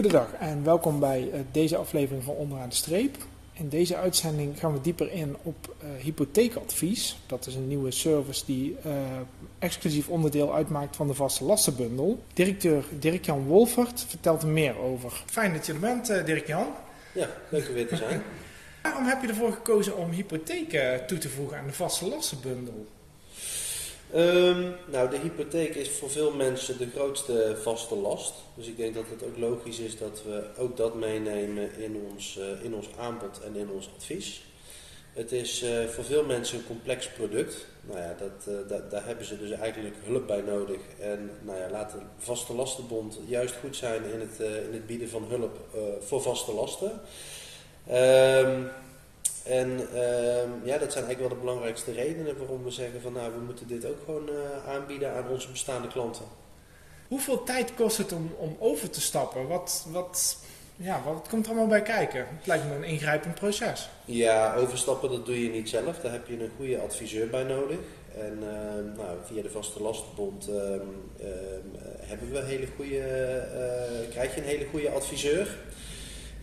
Goedendag en welkom bij eh, deze aflevering van Onderaan de Streep. In deze uitzending gaan we dieper in op uh, hypotheekadvies. Dat is een nieuwe service die uh, exclusief onderdeel uitmaakt van de vaste lastenbundel. Directeur Dirk-Jan Wolfert vertelt er meer over. Fijn dat je er bent, uh, Dirk-Jan. Ja, leuk om weer te zijn. Waarom heb je ervoor gekozen om hypotheken toe te voegen aan de vaste lastenbundel? Um, nou, de hypotheek is voor veel mensen de grootste vaste last. Dus ik denk dat het ook logisch is dat we ook dat meenemen in ons, uh, in ons aanbod en in ons advies. Het is uh, voor veel mensen een complex product. Nou ja, dat, da daar hebben ze dus eigenlijk hulp bij nodig. En nou ja, laat de Vaste Lastenbond juist goed zijn in het, in het bieden van hulp voor vaste lasten. Um, en uh, ja, dat zijn eigenlijk wel de belangrijkste redenen waarom we zeggen van nou, we moeten dit ook gewoon uh, aanbieden aan onze bestaande klanten. Hoeveel tijd kost het om, om over te stappen? Wat, wat, ja, wat komt er allemaal bij kijken? Het lijkt me een ingrijpend proces. Ja, overstappen dat doe je niet zelf. Daar heb je een goede adviseur bij nodig. En uh, nou, via de Vaste Lastenbond uh, hebben we hele goede, eh, krijg je een hele goede adviseur.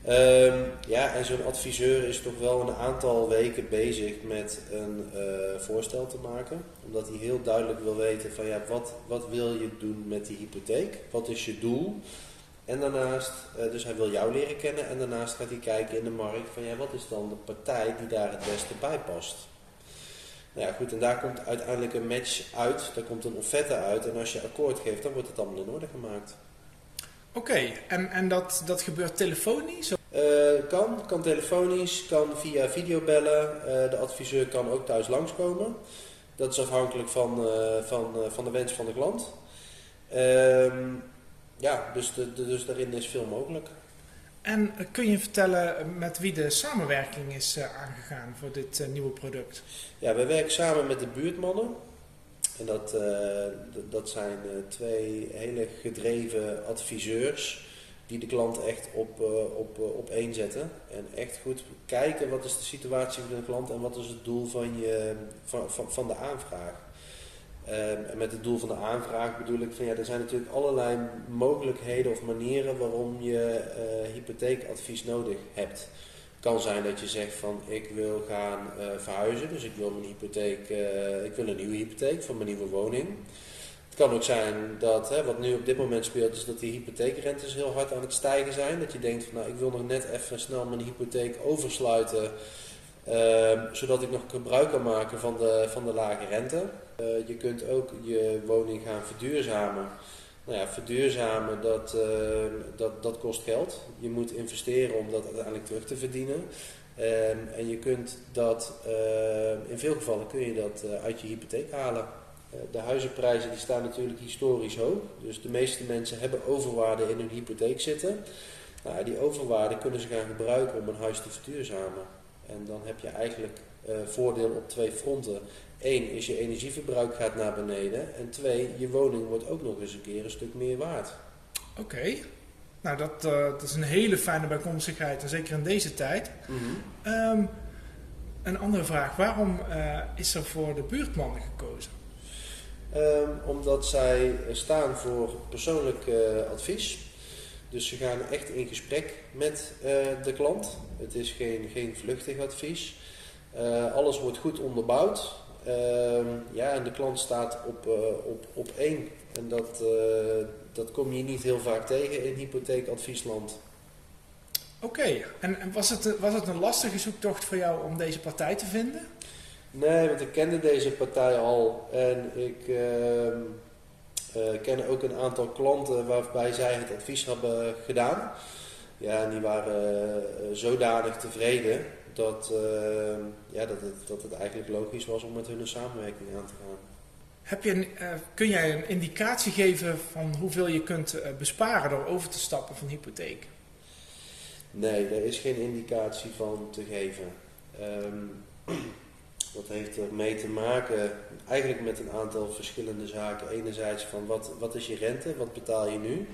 Um, ja, en zo'n adviseur is toch wel een aantal weken bezig met een uh, voorstel te maken. Omdat hij heel duidelijk wil weten van ja, wat, wat wil je doen met die hypotheek? Wat is je doel? En daarnaast, uh, dus hij wil jou leren kennen en daarnaast gaat hij kijken in de markt van ja, wat is dan de partij die daar het beste bij past? Nou ja, goed, en daar komt uiteindelijk een match uit, daar komt een offerte uit en als je akkoord geeft, dan wordt het allemaal in orde gemaakt. Oké, en, en dat, dat gebeurt telefonisch? Uh, kan, kan telefonisch, kan via videobellen. Uh, de adviseur kan ook thuis langskomen. Dat is afhankelijk van, uh, van, van de wens van de klant. Ehm, ja, dus, de, de, dus daarin is veel mogelijk. En kun je vertellen met wie de samenwerking is aangegaan voor dit nieuwe product? Ja, we werken samen met de buurtmannen. En dat, dat zijn twee hele gedreven adviseurs die de klant echt op, uh, op, uh, op één zetten. En echt goed kijken wat is de situatie van de klant en wat is het doel van, je, van, van, van de aanvraag. Um, en met het doel van de aanvraag bedoel ik van ja, er zijn natuurlijk allerlei mogelijkheden of manieren waarom je uh, hypotheekadvies nodig hebt. Kan zijn dat je zegt van ik wil gaan verhuizen, dus ik wil mijn hypotheek, ik wil een nieuwe hypotheek voor mijn nieuwe woning. Kan ook zijn dat, hè, wat nu op dit moment speelt, is dat die hypotheekrentes heel hard aan het stijgen zijn. Dat je denkt van nou, ik wil nog net even snel mijn hypotheek oversluiten. Uh, zodat ik nog gebruik kan maken van de, van de lage rente. Uh, je kunt ook je woning gaan verduurzamen. Nou ja, verduurzamen dat, uh, dat, dat kost geld. Je moet investeren om dat uiteindelijk terug te verdienen. Ehm, en je kunt dat, in veel gevallen kun je dat uit je hypotheek halen. De huizenprijzen die staan natuurlijk historisch hoog. Dus de meeste mensen hebben overwaarde in hun hypotheek zitten. Nou, die overwaarde kunnen ze gaan gebruiken om een huis te verduurzamen. En dan heb je eigenlijk uh, voordeel op twee fronten. Eén is je energieverbruik gaat naar beneden. En twee, je woning wordt ook nog eens een keer een stuk meer waard. Oké. Okay. Nou, dat, uh, dat is een hele fijne bijkomstigheid. En zeker in deze tijd. Mm -hmm. um, een andere vraag. Waarom uh, is er voor de buurtmannen gekozen? Um, omdat zij staan voor persoonlijk uh, advies. Dus ze gaan echt in gesprek met uh, de klant. Het is geen, geen vluchtig advies. Alles wordt goed onderbouwd. ja, en de klant staat op, op, op één. En dat, dat kom je niet heel vaak tegen in hypotheekadviesland. Oké, en, en was, het, was het een lastige zoektocht voor jou om deze partij te vinden? Nee, want ik kende deze partij al en ik uh, uh, ken ook een aantal klanten waarbij zij het advies hebben gedaan. Ja, en die waren uh, zodanig tevreden dat, ehm, ja, dat, het, dat het eigenlijk logisch was om met hun een samenwerking aan te gaan. Heb je een, uh, kun jij een indicatie geven van hoeveel je kunt uh, besparen door over te stappen van hypotheek? Nee, daar is geen indicatie van te geven. Um, dat heeft ermee te maken eigenlijk met een aantal verschillende zaken. Enerzijds van wat, wat is je rente, wat betaal je nu?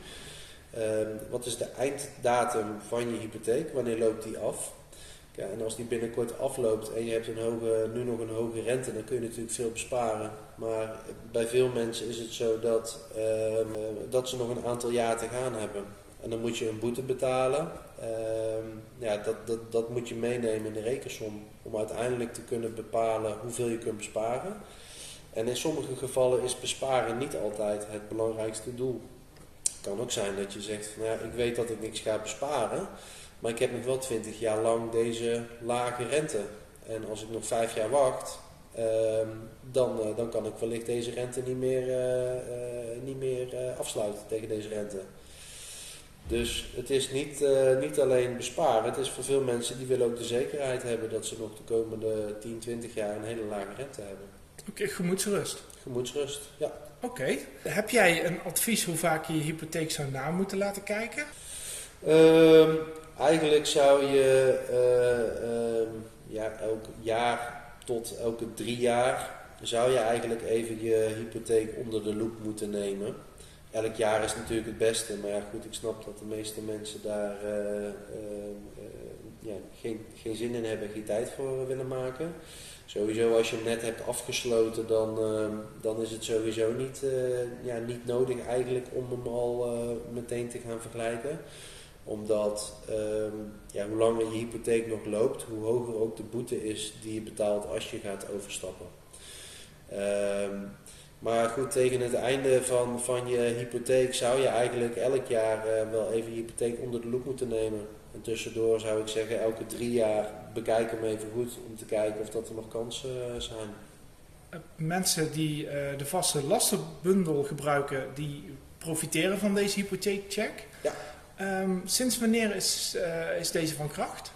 Um, wat is de einddatum van je hypotheek, wanneer loopt die af? Ja, en als die binnenkort afloopt en je hebt een hoge, nu nog een hoge rente, dan kun je natuurlijk veel besparen. Maar bij veel mensen is het zo dat, uh, dat ze nog een aantal jaar te gaan hebben. En dan moet je een boete betalen. Ehm, ja, dat, dat, dat moet je meenemen in de rekensom om uiteindelijk te kunnen bepalen hoeveel je kunt besparen. En in sommige gevallen is besparen niet altijd het belangrijkste doel. Het kan ook zijn dat je zegt, van, ja, ik weet dat ik niks ga besparen, maar ik heb nog wel 20 jaar lang deze lage rente. En als ik nog vijf jaar wacht, ehm, dan, eh, dan kan ik wellicht deze rente niet meer, eh, eh, niet meer afsluiten tegen deze rente. Dus het is niet, niet alleen besparen, het is voor veel mensen die willen ook de zekerheid hebben dat ze nog de komende 10, 20 jaar een hele lage rente hebben. Oké, gemoedsrust. Gemoedsrust, ja. Oké. Heb jij een advies hoe vaak je je hypotheek zou na moeten laten kijken? Um, eigenlijk zou je uh, ja, elk jaar tot elke drie jaar zou je eigenlijk even je hypotheek onder de loep moeten nemen. Elk jaar is natuurlijk het beste, maar ja, goed, ik snap dat de meeste mensen daar uh, ja, geen, geen zin in hebben, geen tijd voor willen maken. Sowieso als je hem net hebt afgesloten, dan, ehm, dan is het sowieso niet, ja, niet nodig eigenlijk om hem al meteen te gaan vergelijken. Omdat um, ja, hoe langer je hypotheek nog loopt, hoe hoger ook de boete is die je betaalt als je gaat overstappen. Maar goed, tegen het einde van, van je hypotheek zou je eigenlijk elk jaar uh, wel even je hypotheek onder de loep moeten nemen. En tussendoor zou ik zeggen, elke drie jaar bekijk hem even goed om te kijken of dat er nog kansen uh, zijn. Uh, mensen die de vaste lastenbundel gebruiken, die profiteren van deze hypotheekcheck. Ja. Um, sinds wanneer is, is deze van kracht?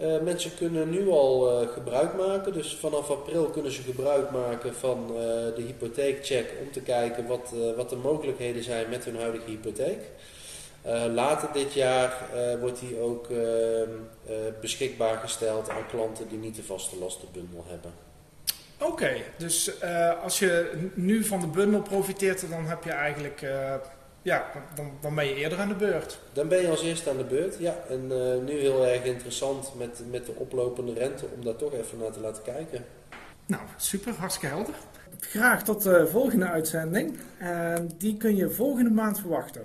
Uh, mensen kunnen nu al uh, gebruik maken, dus vanaf april kunnen ze gebruik maken van uh, de hypotheekcheck om te kijken wat, wat de mogelijkheden zijn met hun huidige hypotheek. later dit jaar wordt die ook ehm, beschikbaar gesteld aan klanten die niet de vaste lastenbundel hebben. Oké, dus als je nu van de bundel profiteert, dan heb je eigenlijk ja, dan, dan ben je eerder aan de beurt. Dan ben je als eerste aan de beurt, ja. En uh, nu heel erg interessant met, met de oplopende rente om daar toch even naar te laten kijken. Nou, super, hartstikke helder. Graag tot de volgende uitzending. En die kun je volgende maand verwachten.